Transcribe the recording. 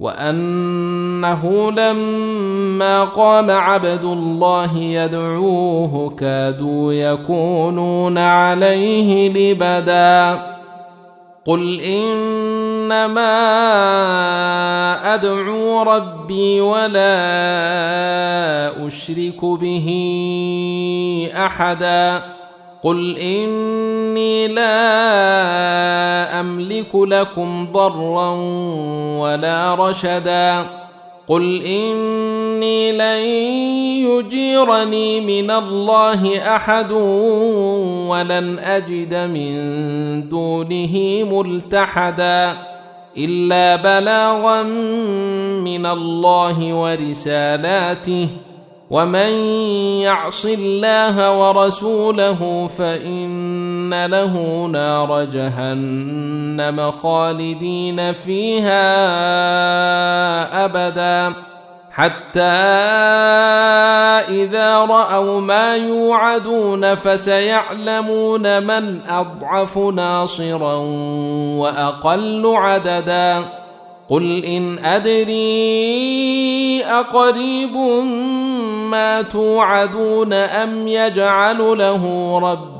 وأنه لما قام عبد الله يدعوه كادوا يكونون عليه لبدا. قل إنما أدعو ربي ولا أشرك به أحدا. قل إني لا املك لكم ضرا ولا رشدا. قل إني لن يجيرني من الله أحد ولن أجد من دونه ملتحدا إلا بلاغا من الله ورسالاته. ومن يعص الله ورسوله فان له نار جهنم خالدين فيها ابدا حتى اذا راوا ما يوعدون فسيعلمون من اضعف ناصرا واقل عددا قل ان ادري اقريب ما توعدون ام يجعل له ربي